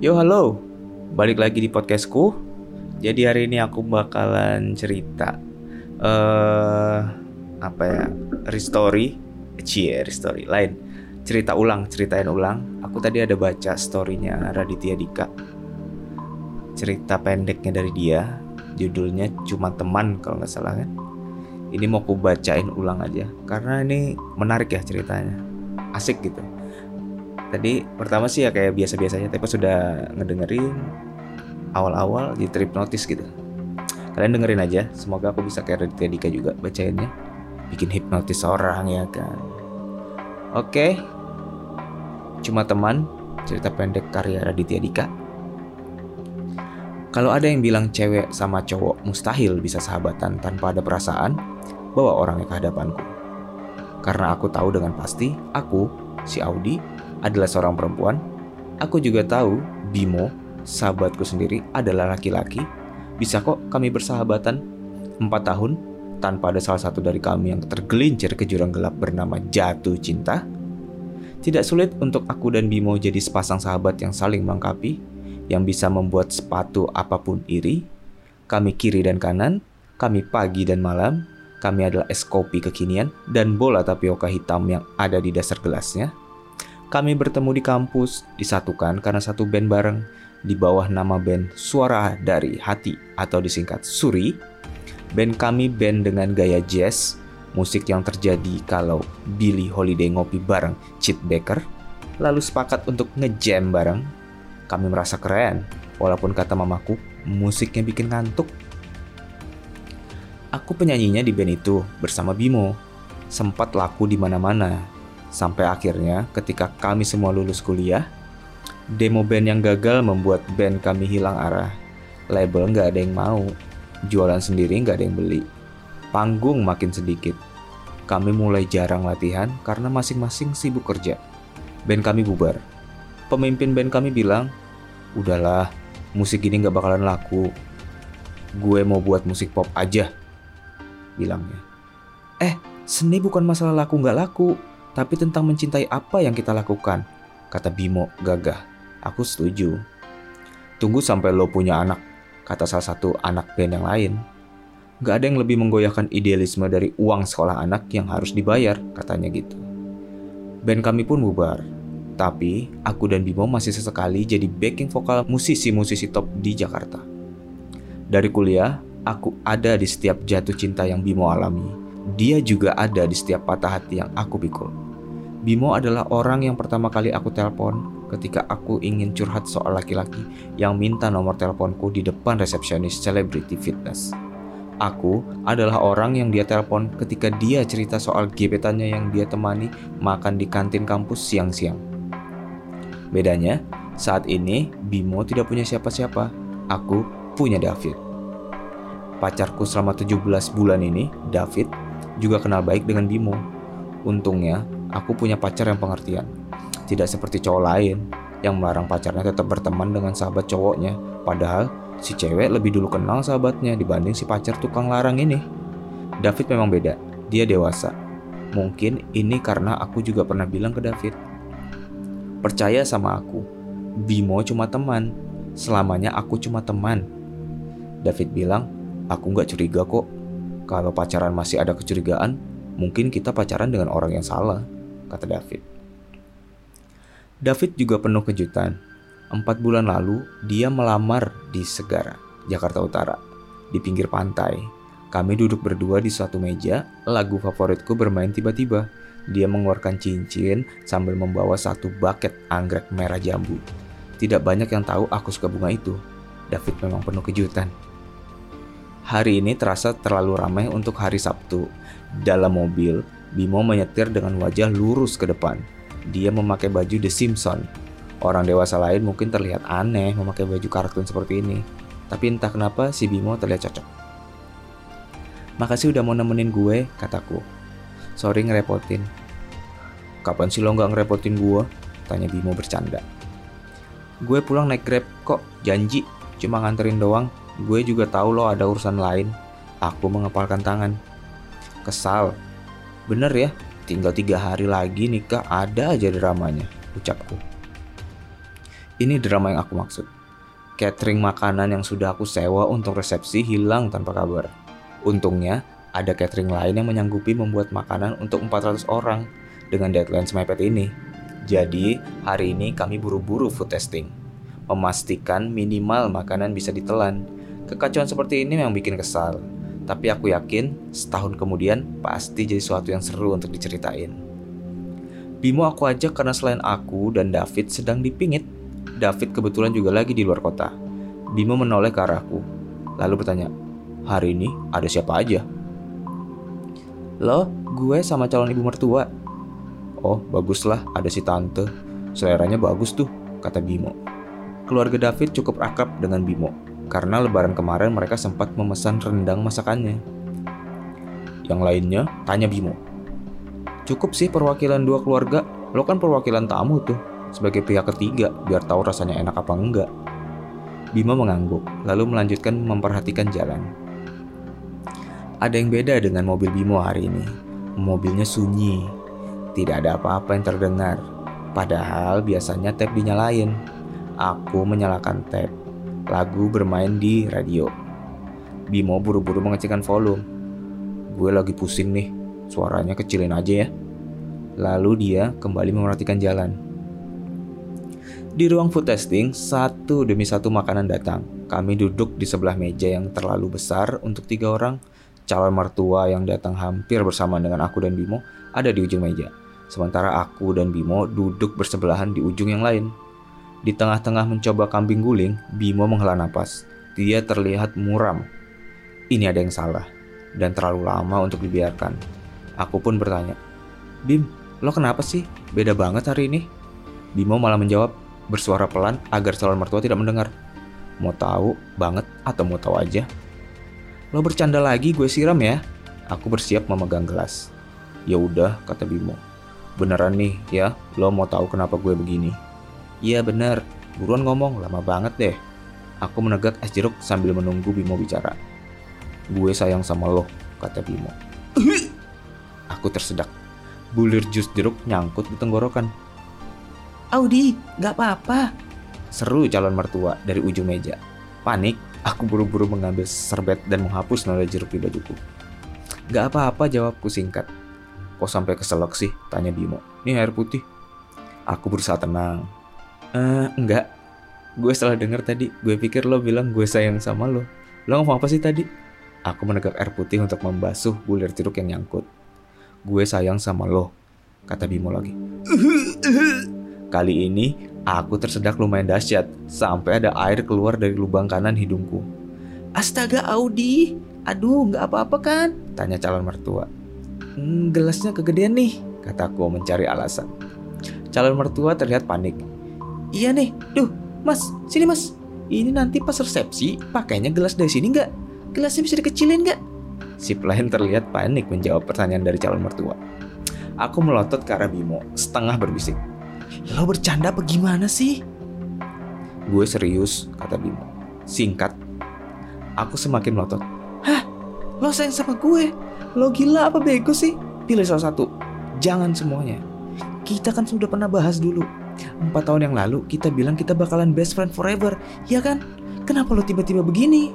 Yo halo, balik lagi di podcastku. Jadi hari ini aku bakalan cerita eh apa ya, restory, cie restory lain. Cerita ulang, ceritain ulang. Aku tadi ada baca storynya Raditya Dika. Cerita pendeknya dari dia, judulnya cuma teman kalau nggak salah kan. Ini mau aku bacain ulang aja karena ini menarik ya ceritanya, asik gitu tadi pertama sih ya kayak biasa-biasanya tapi sudah ngedengerin awal-awal di trip notice gitu. Kalian dengerin aja semoga aku bisa kayak Raditya Dika juga bacainnya. Bikin hipnotis orang ya kan. Oke. Cuma teman cerita pendek karya Raditya Dika. Kalau ada yang bilang cewek sama cowok mustahil bisa sahabatan tanpa ada perasaan, bawa orangnya ke hadapanku. Karena aku tahu dengan pasti, aku, si Audi, adalah seorang perempuan, aku juga tahu Bimo, sahabatku sendiri, adalah laki-laki. Bisa kok kami bersahabatan 4 tahun tanpa ada salah satu dari kami yang tergelincir ke jurang gelap bernama jatuh cinta. Tidak sulit untuk aku dan Bimo jadi sepasang sahabat yang saling melengkapi, yang bisa membuat sepatu apa pun iri. Kami kiri dan kanan, kami pagi dan malam, kami adalah es kopi kekinian dan bola tapioka hitam yang ada di dasar gelasnya. Kami bertemu di kampus, disatukan karena satu band bareng di bawah nama band Suara dari Hati atau disingkat Suri. Band kami band dengan gaya jazz, musik yang terjadi kalau Billy Holiday ngopi bareng Chet Baker, lalu sepakat untuk ngejam bareng. Kami merasa keren, walaupun kata mamaku, musiknya bikin ngantuk. Aku penyanyinya di band itu bersama Bimo. Sempat laku di mana-mana, Sampai akhirnya ketika kami semua lulus kuliah, demo band yang gagal membuat band kami hilang arah. Label nggak ada yang mau, jualan sendiri nggak ada yang beli. Panggung makin sedikit. Kami mulai jarang latihan karena masing-masing sibuk kerja. Band kami bubar. Pemimpin band kami bilang, udahlah, musik ini nggak bakalan laku. Gue mau buat musik pop aja, bilangnya. Eh, seni bukan masalah laku nggak laku, tapi tentang mencintai apa yang kita lakukan, kata Bimo gagah. Aku setuju. Tunggu sampai lo punya anak, kata salah satu anak band yang lain. Gak ada yang lebih menggoyahkan idealisme dari uang sekolah anak yang harus dibayar, katanya gitu. Band kami pun bubar. Tapi, aku dan Bimo masih sesekali jadi backing vokal musisi-musisi top di Jakarta. Dari kuliah, aku ada di setiap jatuh cinta yang Bimo alami dia juga ada di setiap patah hati yang aku pikul. Bimo adalah orang yang pertama kali aku telepon ketika aku ingin curhat soal laki-laki yang minta nomor teleponku di depan resepsionis Celebrity Fitness. Aku adalah orang yang dia telepon ketika dia cerita soal gebetannya yang dia temani makan di kantin kampus siang-siang. Bedanya, saat ini Bimo tidak punya siapa-siapa. Aku punya David. Pacarku selama 17 bulan ini, David, juga kenal baik dengan Bimo. Untungnya, aku punya pacar yang pengertian. Tidak seperti cowok lain yang melarang pacarnya tetap berteman dengan sahabat cowoknya. Padahal, si cewek lebih dulu kenal sahabatnya dibanding si pacar tukang larang ini. David memang beda, dia dewasa. Mungkin ini karena aku juga pernah bilang ke David, percaya sama aku, Bimo cuma teman, selamanya aku cuma teman. David bilang, aku nggak curiga kok kalau pacaran masih ada kecurigaan, mungkin kita pacaran dengan orang yang salah, kata David. David juga penuh kejutan. Empat bulan lalu, dia melamar di Segara, Jakarta Utara, di pinggir pantai. Kami duduk berdua di suatu meja, lagu favoritku bermain tiba-tiba. Dia mengeluarkan cincin sambil membawa satu bucket anggrek merah jambu. Tidak banyak yang tahu aku suka bunga itu. David memang penuh kejutan. Hari ini terasa terlalu ramai untuk hari Sabtu. Dalam mobil, Bimo menyetir dengan wajah lurus ke depan. Dia memakai baju The Simpson. Orang dewasa lain mungkin terlihat aneh memakai baju kartun seperti ini. Tapi entah kenapa si Bimo terlihat cocok. Makasih udah mau nemenin gue, kataku. Sorry ngerepotin. Kapan sih lo nggak ngerepotin gue? Tanya Bimo bercanda. Gue pulang naik grab kok, janji. Cuma nganterin doang, Gue juga tahu lo ada urusan lain. Aku mengepalkan tangan. Kesal. Bener ya, tinggal tiga hari lagi nikah ada aja dramanya, ucapku. Ini drama yang aku maksud. Catering makanan yang sudah aku sewa untuk resepsi hilang tanpa kabar. Untungnya, ada catering lain yang menyanggupi membuat makanan untuk 400 orang dengan deadline semepet ini. Jadi, hari ini kami buru-buru food testing. Memastikan minimal makanan bisa ditelan. Kekacauan seperti ini memang bikin kesal. Tapi aku yakin setahun kemudian pasti jadi sesuatu yang seru untuk diceritain. Bimo aku ajak karena selain aku dan David sedang dipingit David kebetulan juga lagi di luar kota. Bimo menoleh ke arahku, lalu bertanya, hari ini ada siapa aja? Lo, gue sama calon ibu mertua. Oh, baguslah ada si tante. Seleranya bagus tuh, kata Bimo. Keluarga David cukup akrab dengan Bimo, karena lebaran kemarin mereka sempat memesan rendang masakannya. Yang lainnya, tanya Bimo. Cukup sih perwakilan dua keluarga, lo kan perwakilan tamu tuh sebagai pihak ketiga biar tahu rasanya enak apa enggak. Bima mengangguk, lalu melanjutkan memperhatikan jalan. Ada yang beda dengan mobil Bimo hari ini. Mobilnya sunyi, tidak ada apa-apa yang terdengar. Padahal biasanya tap dinyalain. Aku menyalakan tap. Lagu bermain di radio. Bimo buru-buru mengecilkan volume. Gue lagi pusing nih, suaranya kecilin aja ya. Lalu dia kembali memperhatikan jalan. Di ruang food testing, satu demi satu makanan datang. Kami duduk di sebelah meja yang terlalu besar untuk tiga orang. Calon mertua yang datang hampir bersama dengan aku dan Bimo ada di ujung meja. Sementara aku dan Bimo duduk bersebelahan di ujung yang lain. Di tengah-tengah mencoba kambing guling, Bimo menghela napas. Dia terlihat muram. Ini ada yang salah dan terlalu lama untuk dibiarkan. Aku pun bertanya, Bim, lo kenapa sih? Beda banget hari ini. Bimo malah menjawab, bersuara pelan agar calon mertua tidak mendengar. Mau tahu banget atau mau tahu aja? Lo bercanda lagi gue siram ya. Aku bersiap memegang gelas. Ya udah, kata Bimo. Beneran nih ya, lo mau tahu kenapa gue begini? Iya bener, buruan ngomong, lama banget deh. Aku menegak es jeruk sambil menunggu Bimo bicara. Gue sayang sama lo, kata Bimo. Aku tersedak. Bulir jus jeruk nyangkut di tenggorokan. Audi, gak apa-apa. Seru calon mertua dari ujung meja. Panik, aku buru-buru mengambil serbet dan menghapus noda jeruk di bajuku. Gak apa-apa jawabku singkat. Kok sampai keselak sih? Tanya Bimo. Ini air putih. Aku berusaha tenang. Eh, enggak. Gue salah denger tadi. Gue pikir lo bilang gue sayang sama lo. Lo ngomong apa sih tadi? Aku menegak air putih untuk membasuh bulir jeruk yang nyangkut. Gue sayang sama lo, kata Bimo lagi. Kali ini aku tersedak lumayan dahsyat sampai ada air keluar dari lubang kanan hidungku. Astaga Audi, aduh nggak apa-apa kan? Tanya calon mertua. Hmm, gelasnya kegedean nih, kataku mencari alasan. Calon mertua terlihat panik. Iya nih, duh, mas, sini mas. Ini nanti pas resepsi pakainya gelas dari sini nggak? Gelasnya bisa dikecilin nggak? Si pelayan terlihat panik menjawab pertanyaan dari calon mertua. Aku melotot ke arah Bimo, setengah berbisik. Lo bercanda apa gimana sih? Gue serius, kata Bimo. Singkat, aku semakin melotot. Hah? Lo sayang sama gue? Lo gila apa bego sih? Pilih salah satu. Jangan semuanya. Kita kan sudah pernah bahas dulu. Empat tahun yang lalu kita bilang kita bakalan best friend forever, ya kan? Kenapa lo tiba-tiba begini?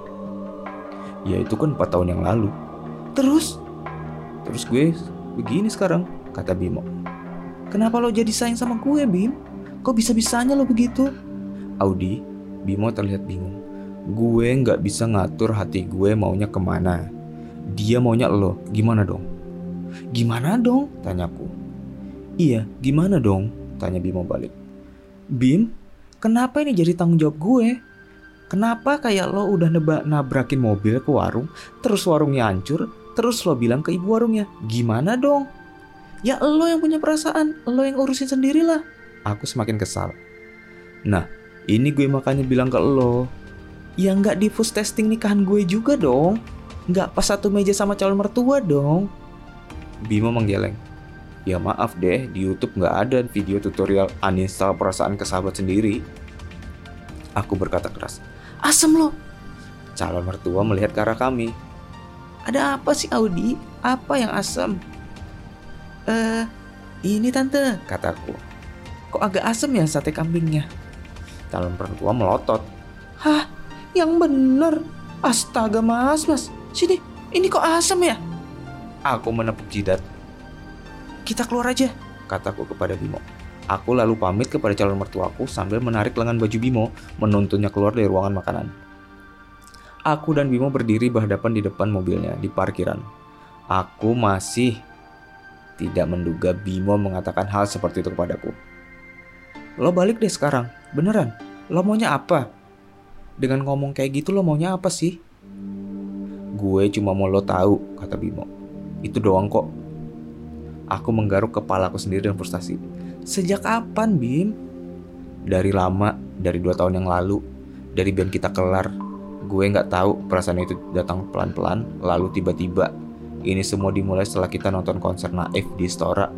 Ya itu kan empat tahun yang lalu. Terus? Terus gue begini sekarang, kata Bimo. Kenapa lo jadi sayang sama gue, Bim? Kok bisa-bisanya lo begitu? Audi, Bimo terlihat bingung. Gue nggak bisa ngatur hati gue maunya ke mana. Dia maunya lo, gimana dong? Gimana dong? Tanyaku. Iya, gimana dong? Tanya Bimo balik. Bim, kenapa ini jadi tanggung jawab gue? Kenapa kayak lo udah nebak nabrakin mobil ke warung, terus warungnya hancur, terus lo bilang ke ibu warungnya, gimana dong? Ya lo yang punya perasaan, lo yang urusin sendirilah. Aku semakin kesal. Nah, ini gue makanya bilang ke lo. Ya nggak di post testing nikahan gue juga dong. Nggak pas satu meja sama calon mertua dong. Bimo menggeleng. Ya maaf deh, di Youtube nggak ada video tutorial uninstall perasaan ke sahabat sendiri. Aku berkata keras. Asem lo. Calon mertua melihat ke arah kami. Ada apa sih Audi? Apa yang asem? Eh, ini tante, kataku. Kok agak asem ya sate kambingnya? Calon mertua melotot. Hah? Yang bener? Astaga mas, mas. Sini, ini kok asam ya? Aku menepuk jidat. Kita keluar aja, kataku kepada Bimo. Aku lalu pamit kepada calon mertuaku sambil menarik lengan baju Bimo, menuntunnya keluar dari ruangan makanan. Aku dan Bimo berdiri berhadapan di depan mobilnya di parkiran. Aku masih tidak menduga Bimo mengatakan hal seperti itu kepadaku. Lo balik deh sekarang, beneran. Lo maunya apa? Dengan ngomong kayak gitu lo maunya apa sih? Gue cuma mau lo tahu, kata Bimo. Itu doang kok. Aku menggaruk kepalaku sendiri dengan frustasi. Sejak kapan, Bim? Dari lama, dari dua tahun yang lalu, dari band kita kelar. Gue nggak tahu perasaan itu datang pelan-pelan, lalu tiba-tiba. Ini semua dimulai setelah kita nonton konser Naif di Stora.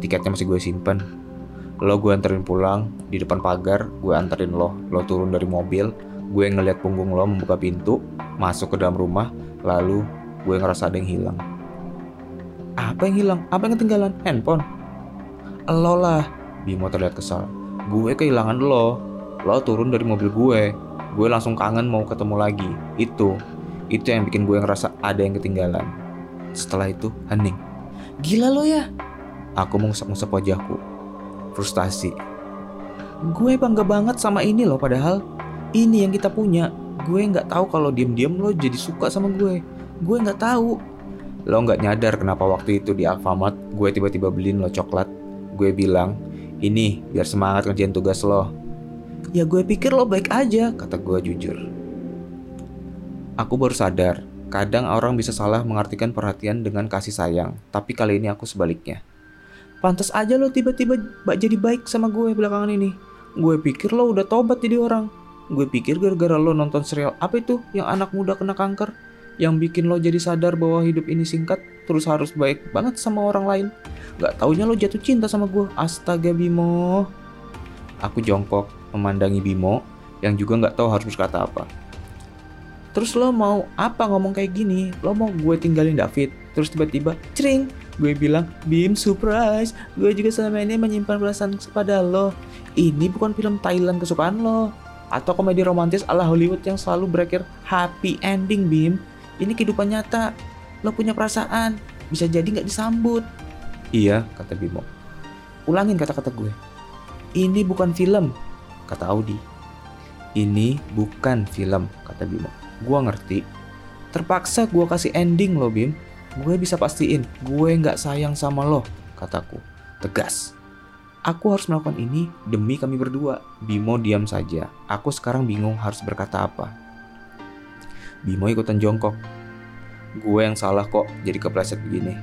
Tiketnya masih gue simpen. Lo gue anterin pulang, di depan pagar, gue anterin lo. Lo turun dari mobil, gue ngeliat punggung lo membuka pintu, masuk ke dalam rumah, lalu gue ngerasa ada yang hilang. Apa yang hilang? Apa yang ketinggalan? Handphone. Lo lah, Bimo terlihat kesal. Gue kehilangan lo. Lo turun dari mobil gue. Gue langsung kangen mau ketemu lagi. Itu. Itu yang bikin gue ngerasa ada yang ketinggalan. Setelah itu, hening. Gila lo ya? Aku mengusap-ngusap wajahku. Frustasi. Gue bangga banget sama ini loh padahal. Ini yang kita punya. Gue nggak tahu kalau diem-diem lo jadi suka sama gue. Gue nggak tahu. Lo nggak nyadar kenapa waktu itu di Alfamart gue tiba-tiba beliin lo coklat Gue bilang, ini biar semangat ngerjain tugas lo. Ya gue pikir lo baik aja, kata gue jujur. Aku baru sadar, kadang orang bisa salah mengartikan perhatian dengan kasih sayang, tapi kali ini aku sebaliknya. Pantas aja lo tiba-tiba jadi baik sama gue belakangan ini. Gue pikir lo udah tobat jadi orang. Gue pikir gara-gara lo nonton serial apa itu yang anak muda kena kanker yang bikin lo jadi sadar bahwa hidup ini singkat terus harus baik banget sama orang lain. Gak taunya lo jatuh cinta sama gue. Astaga Bimo. Aku jongkok memandangi Bimo yang juga gak tahu harus berkata apa. Terus lo mau apa ngomong kayak gini? Lo mau gue tinggalin David? Terus tiba-tiba, cering, gue bilang, Bim, surprise, gue juga selama ini menyimpan perasaan kepada lo. Ini bukan film Thailand kesukaan lo. Atau komedi romantis ala Hollywood yang selalu berakhir happy ending, Bim. Ini kehidupan nyata. Lo punya perasaan. Bisa jadi nggak disambut. Iya, kata Bimo. Ulangin kata-kata gue. Ini bukan film, kata Audi. Ini bukan film, kata Bimo. Gua ngerti. Terpaksa gue kasih ending lo, Bim. Gue bisa pastiin gue nggak sayang sama lo, kataku. Tegas. Aku harus melakukan ini demi kami berdua. Bimo diam saja. Aku sekarang bingung harus berkata apa. Bimo ikutan jongkok. Gue yang salah kok jadi kepleset begini.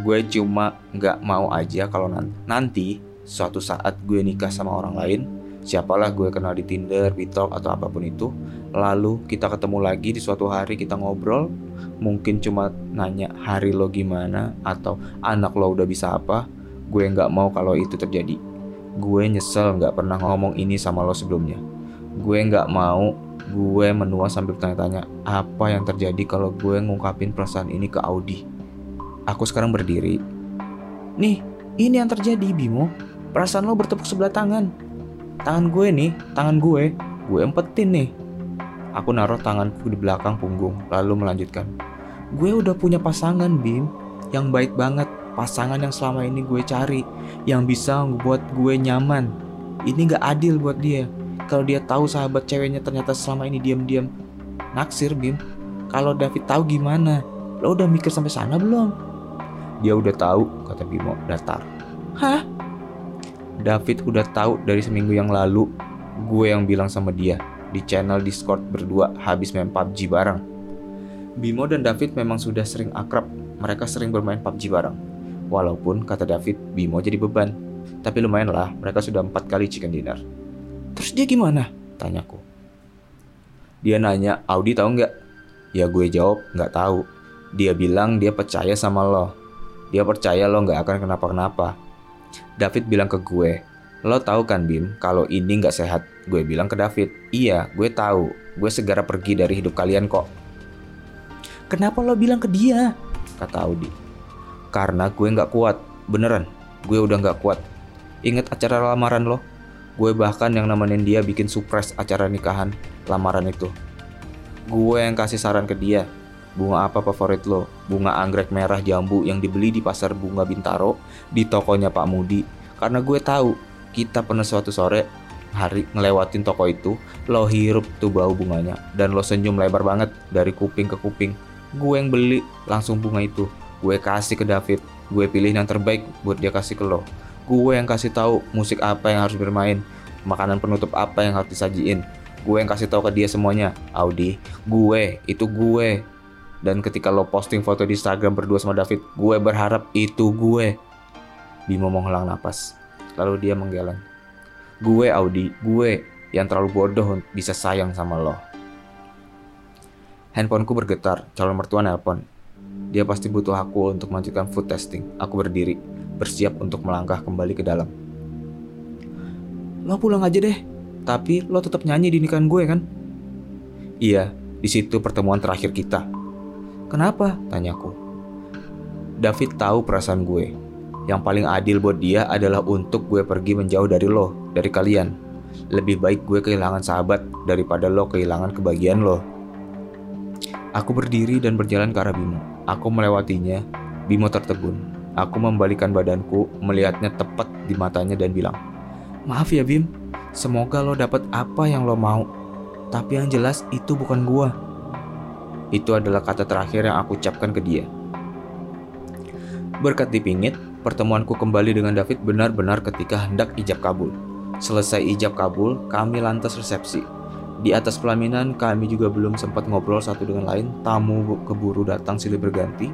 Gue cuma nggak mau aja kalau nanti suatu saat gue nikah sama orang lain, siapalah gue kenal di Tinder, Bitalk atau apa pun itu, lalu kita ketemu lagi di suatu hari kita ngobrol, mungkin cuma nanya hari lo gimana atau anak lo udah bisa apa, gue nggak mau kalau itu terjadi. Gue nyesel nggak pernah ngomong ini sama lo sebelumnya. Gue nggak mau gue menua sambil tanya-tanya apa yang terjadi kalau gue ngungkapin perasaan ini ke Audi. Aku sekarang berdiri. Nih, ini yang terjadi Bimo. Perasaan lo bertepuk sebelah tangan. Tangan gue nih, tangan gue, gue empetin nih. Aku naruh tanganku di belakang punggung, lalu melanjutkan. Gue udah punya pasangan, Bim, yang baik banget. Pasangan yang selama ini gue cari, yang bisa buat gue nyaman. Ini gak adil buat dia kalau dia tahu sahabat ceweknya ternyata selama ini diam-diam naksir Bim. Kalau David tahu gimana? Lo udah mikir sampai sana belum? Dia udah tahu, kata Bimo datar. Hah? David udah tahu dari seminggu yang lalu. Gue yang bilang sama dia di channel Discord berdua habis main PUBG bareng. Bimo dan David memang sudah sering akrab. Mereka sering bermain PUBG bareng. Walaupun kata David, Bimo jadi beban. Tapi lumayan lah, mereka sudah empat kali chicken dinner. Terus dia gimana? Tanyaku. Dia nanya, Audi tahu nggak? Ya gue jawab, nggak tahu. Dia bilang dia percaya sama lo. Dia percaya lo nggak akan kenapa-kenapa. David bilang ke gue, lo tahu kan Bim, kalau ini nggak sehat. Gue bilang ke David, iya gue tahu. Gue segera pergi dari hidup kalian kok. Kenapa lo bilang ke dia? Kata Audi. Karena gue nggak kuat, beneran. Gue udah nggak kuat. Ingat acara lamaran lo? Gue bahkan yang nemenin dia bikin surprise acara nikahan lamaran itu. Gue yang kasih saran ke dia, bunga apa favorit lo? Bunga anggrek merah jambu yang dibeli di pasar bunga Bintaro di tokonya Pak Mudi. Karena gue tahu kita pernah suatu sore hari ngelewatin toko itu, lo hirup tuh bau bunganya dan lo senyum lebar banget dari kuping ke kuping. Gue yang beli langsung bunga itu. Gue kasih ke David. Gue pilih yang terbaik buat dia kasih ke lo. Gue yang kasih tahu musik apa yang harus bermain, makanan penutup apa yang harus disajiin. Gue yang kasih tahu ke dia semuanya. Audi, gue, itu gue. Dan ketika lo posting foto di Instagram berdua sama David, gue berharap itu gue. Bimo menghilang napas. Lalu dia menggeleng. Gue Audi, gue yang terlalu bodoh bisa sayang sama lo. Handphoneku bergetar, calon mertua nelpon. Dia pasti butuh aku untuk melanjutkan food testing. Aku berdiri, bersiap untuk melangkah kembali ke dalam. Lo pulang aja deh, tapi lo tetap nyanyi di nikahan gue kan? Iya, di situ pertemuan terakhir kita. Kenapa? Tanyaku. David tahu perasaan gue. Yang paling adil buat dia adalah untuk gue pergi menjauh dari lo, dari kalian. Lebih baik gue kehilangan sahabat daripada lo kehilangan kebahagiaan lo. Aku berdiri dan berjalan ke arah Bimo. Aku melewatinya. Bimo tertegun. Aku membalikan badanku, melihatnya tepat di matanya dan bilang, Maaf ya Bim, semoga lo dapat apa yang lo mau. Tapi yang jelas itu bukan gua. Itu adalah kata terakhir yang aku ucapkan ke dia. Berkat dipingit, pertemuanku kembali dengan David benar-benar ketika hendak ijab kabul. Selesai ijab kabul, kami lantas resepsi. Di atas pelaminan, kami juga belum sempat ngobrol satu dengan lain. Tamu keburu datang silih berganti.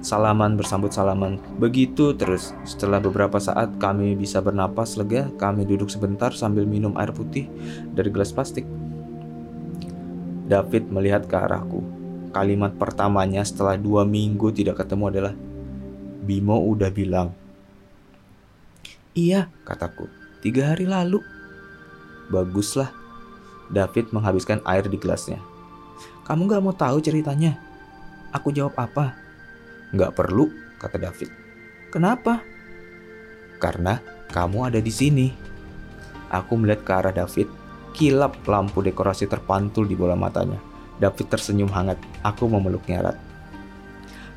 Salaman bersambut salaman. Begitu terus. Setelah beberapa saat kami bisa bernapas lega, kami duduk sebentar sambil minum air putih dari gelas plastik. David melihat ke arahku. Kalimat pertamanya setelah dua minggu tidak ketemu adalah Bimo udah bilang. Iya, kataku. Tiga hari lalu. Baguslah. David menghabiskan air di gelasnya. Kamu gak mau tahu ceritanya? Aku jawab apa? Gak perlu, kata David. Kenapa? Karena kamu ada di sini. Aku melihat ke arah David. Kilap lampu dekorasi terpantul di bola matanya. David tersenyum hangat. Aku memeluknya erat.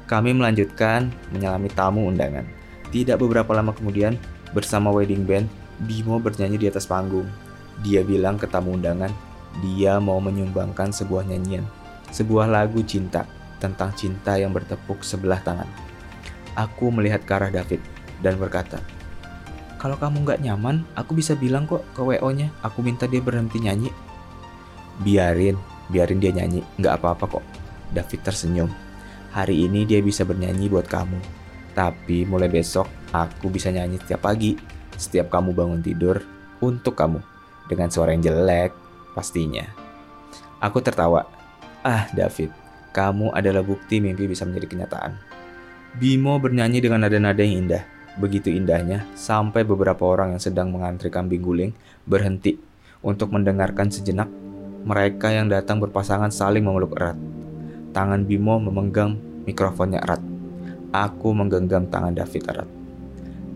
Kami melanjutkan menyalami tamu undangan. Tidak beberapa lama kemudian, bersama wedding band, Bimo bernyanyi di atas panggung. Dia bilang ke tamu undangan, dia mau menyumbangkan sebuah nyanyian, sebuah lagu cinta tentang cinta yang bertepuk sebelah tangan. Aku melihat ke arah David dan berkata, kalau kamu nggak nyaman, aku bisa bilang kok ke WO-nya, aku minta dia berhenti nyanyi. Biarin, biarin dia nyanyi, nggak apa-apa kok. David tersenyum. Hari ini dia bisa bernyanyi buat kamu. Tapi mulai besok, aku bisa nyanyi setiap pagi. Setiap kamu bangun tidur, untuk kamu dengan suara yang jelek pastinya. Aku tertawa. Ah, David, kamu adalah bukti mimpi bisa menjadi kenyataan. Bimo bernyanyi dengan nada-nada yang indah. Begitu indahnya, sampai beberapa orang yang sedang mengantri kambing guling berhenti untuk mendengarkan sejenak. Mereka yang datang berpasangan saling memeluk erat. Tangan Bimo memegang mikrofonnya erat. Aku menggenggam tangan David erat.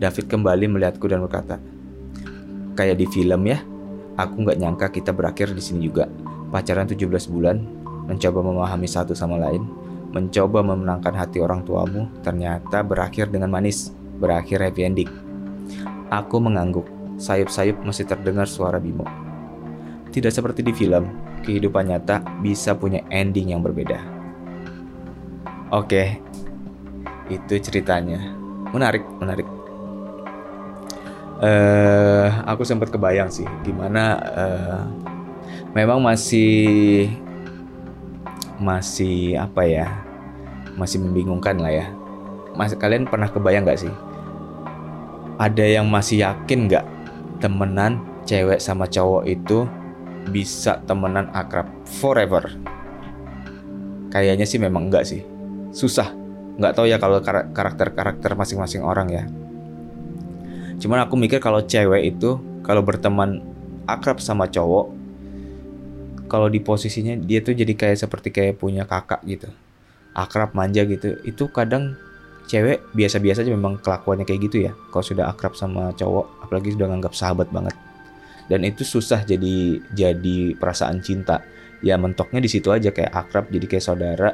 David kembali melihatku dan berkata, Kayak di film ya, Aku nggak nyangka kita berakhir di sini juga. Pacaran 17 bulan, mencoba memahami satu sama lain, mencoba memenangkan hati orang tuamu, ternyata berakhir dengan manis, berakhir happy ending. Aku mengangguk, sayup-sayup masih terdengar suara Bimo. Tidak seperti di film, kehidupan nyata bisa punya ending yang berbeda. Oke, itu ceritanya. Menarik, menarik uh, aku sempat kebayang sih gimana uh, memang masih masih apa ya masih membingungkan lah ya. Mas kalian pernah kebayang nggak sih? Ada yang masih yakin nggak temenan cewek sama cowok itu bisa temenan akrab forever? Kayaknya sih memang enggak sih. Susah. Nggak tahu ya kalau karakter karakter masing-masing orang ya. Cuman aku mikir kalau cewek itu kalau berteman akrab sama cowok kalau di posisinya dia tuh jadi kayak seperti kayak punya kakak gitu. Akrab manja gitu. Itu kadang cewek biasa-biasa aja memang kelakuannya kayak gitu ya. Kalau sudah akrab sama cowok, apalagi sudah nganggap sahabat banget. dan itu susah jadi jadi perasaan cinta ya mentoknya di situ aja kayak akrab jadi kayak saudara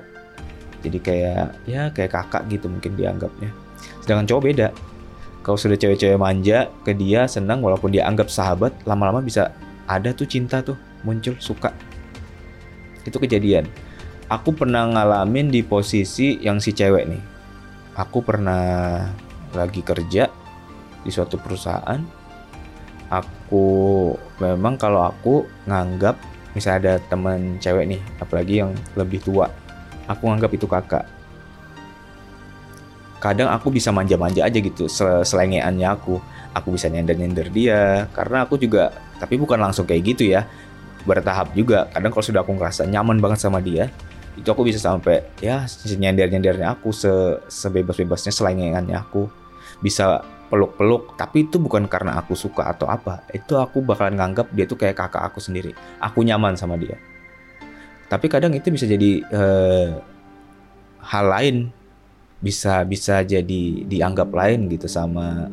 jadi kayak ya kayak kakak gitu mungkin dianggapnya sedangkan cowok beda kalau sudah cewek-cewek manja ke dia senang walaupun dia anggap sahabat lama-lama bisa ada tuh cinta tuh muncul suka. Itu kejadian. Aku pernah ngalamin di posisi yang si cewek nih. Aku pernah lagi kerja di suatu perusahaan. Aku memang kalau aku nganggap misalnya ada teman cewek nih apalagi yang lebih tua aku nganggap itu kakak. Kadang aku bisa manja-manja aja gitu selengeannya aku. Aku bisa nyender-nyender dia karena aku juga tapi bukan langsung kayak gitu ya bertahap juga. Kadang kalau sudah aku ngerasa nyaman banget sama dia itu aku bisa sampai ya nyender-nyendernya aku se sebebas-bebasnya selengeannya aku. Bisa peluk-peluk tapi itu bukan karena aku suka atau apa. Itu aku bakalan nganggap dia tuh kayak kakak aku sendiri. Aku nyaman sama dia. Tapi kadang itu bisa jadi eh, hal lain. Bisa bisa jadi dianggap lain gitu sama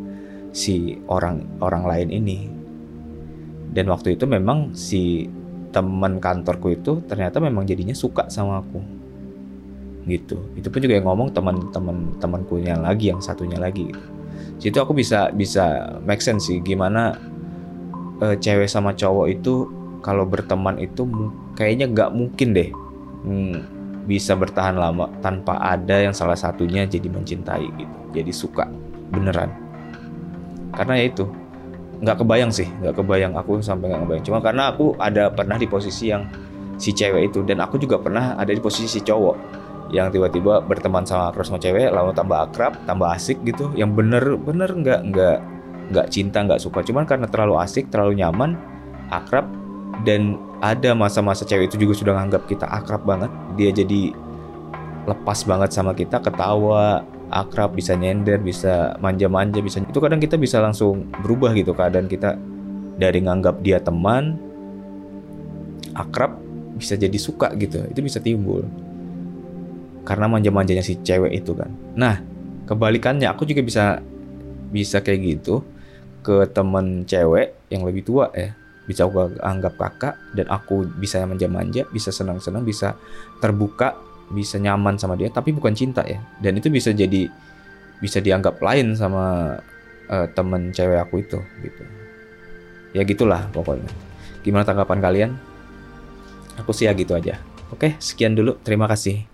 si orang orang lain ini. Dan waktu itu memang si teman kantorku itu ternyata memang jadinya suka sama aku. Gitu. Itu pun juga yang ngomong teman-teman temanku yang lagi yang satunya lagi gitu. situ aku bisa bisa make sense sih gimana uh, cewek sama cowok itu kalau berteman itu kayaknya nggak mungkin deh hmm, bisa bertahan lama tanpa ada yang salah satunya jadi mencintai gitu. Jadi suka beneran. Karena ya itu nggak kebayang sih nggak kebayang. Aku sampai nggak kebayang cuma karena aku ada pernah di posisi yang si cewek itu. Dan aku juga pernah ada di posisi si cowok yang tiba-tiba berteman sama akrab sama cewek lalu tambah akrab tambah asik gitu. Yang bener-bener nggak nggak nggak cinta nggak suka. Cuman karena terlalu asik terlalu nyaman akrab dan ada masa-masa cewek itu juga sudah nganggap kita akrab banget. Dia jadi lepas banget sama kita ketawa akrab bisa nyender bisa manja-manja bisa itu kadang kita bisa langsung berubah gitu keadaan kita dari nganggap dia teman akrab bisa jadi suka gitu. Itu bisa timbul. Karena manja-manjanya si cewek itu kan. Nah kebalikannya aku juga bisa bisa kayak gitu ke temen cewek yang lebih tua ya. Bisa aku anggap kakak dan aku bisa manja-manja bisa senang-senang bisa terbuka bisa nyaman sama dia tapi bukan cinta ya. Dan itu bisa jadi bisa dianggap lain sama uh, temen cewek aku itu gitu. Ya gitulah pokoknya. Gimana tanggapan kalian? Aku sih ya gitu aja. Oke sekian dulu. Terima kasih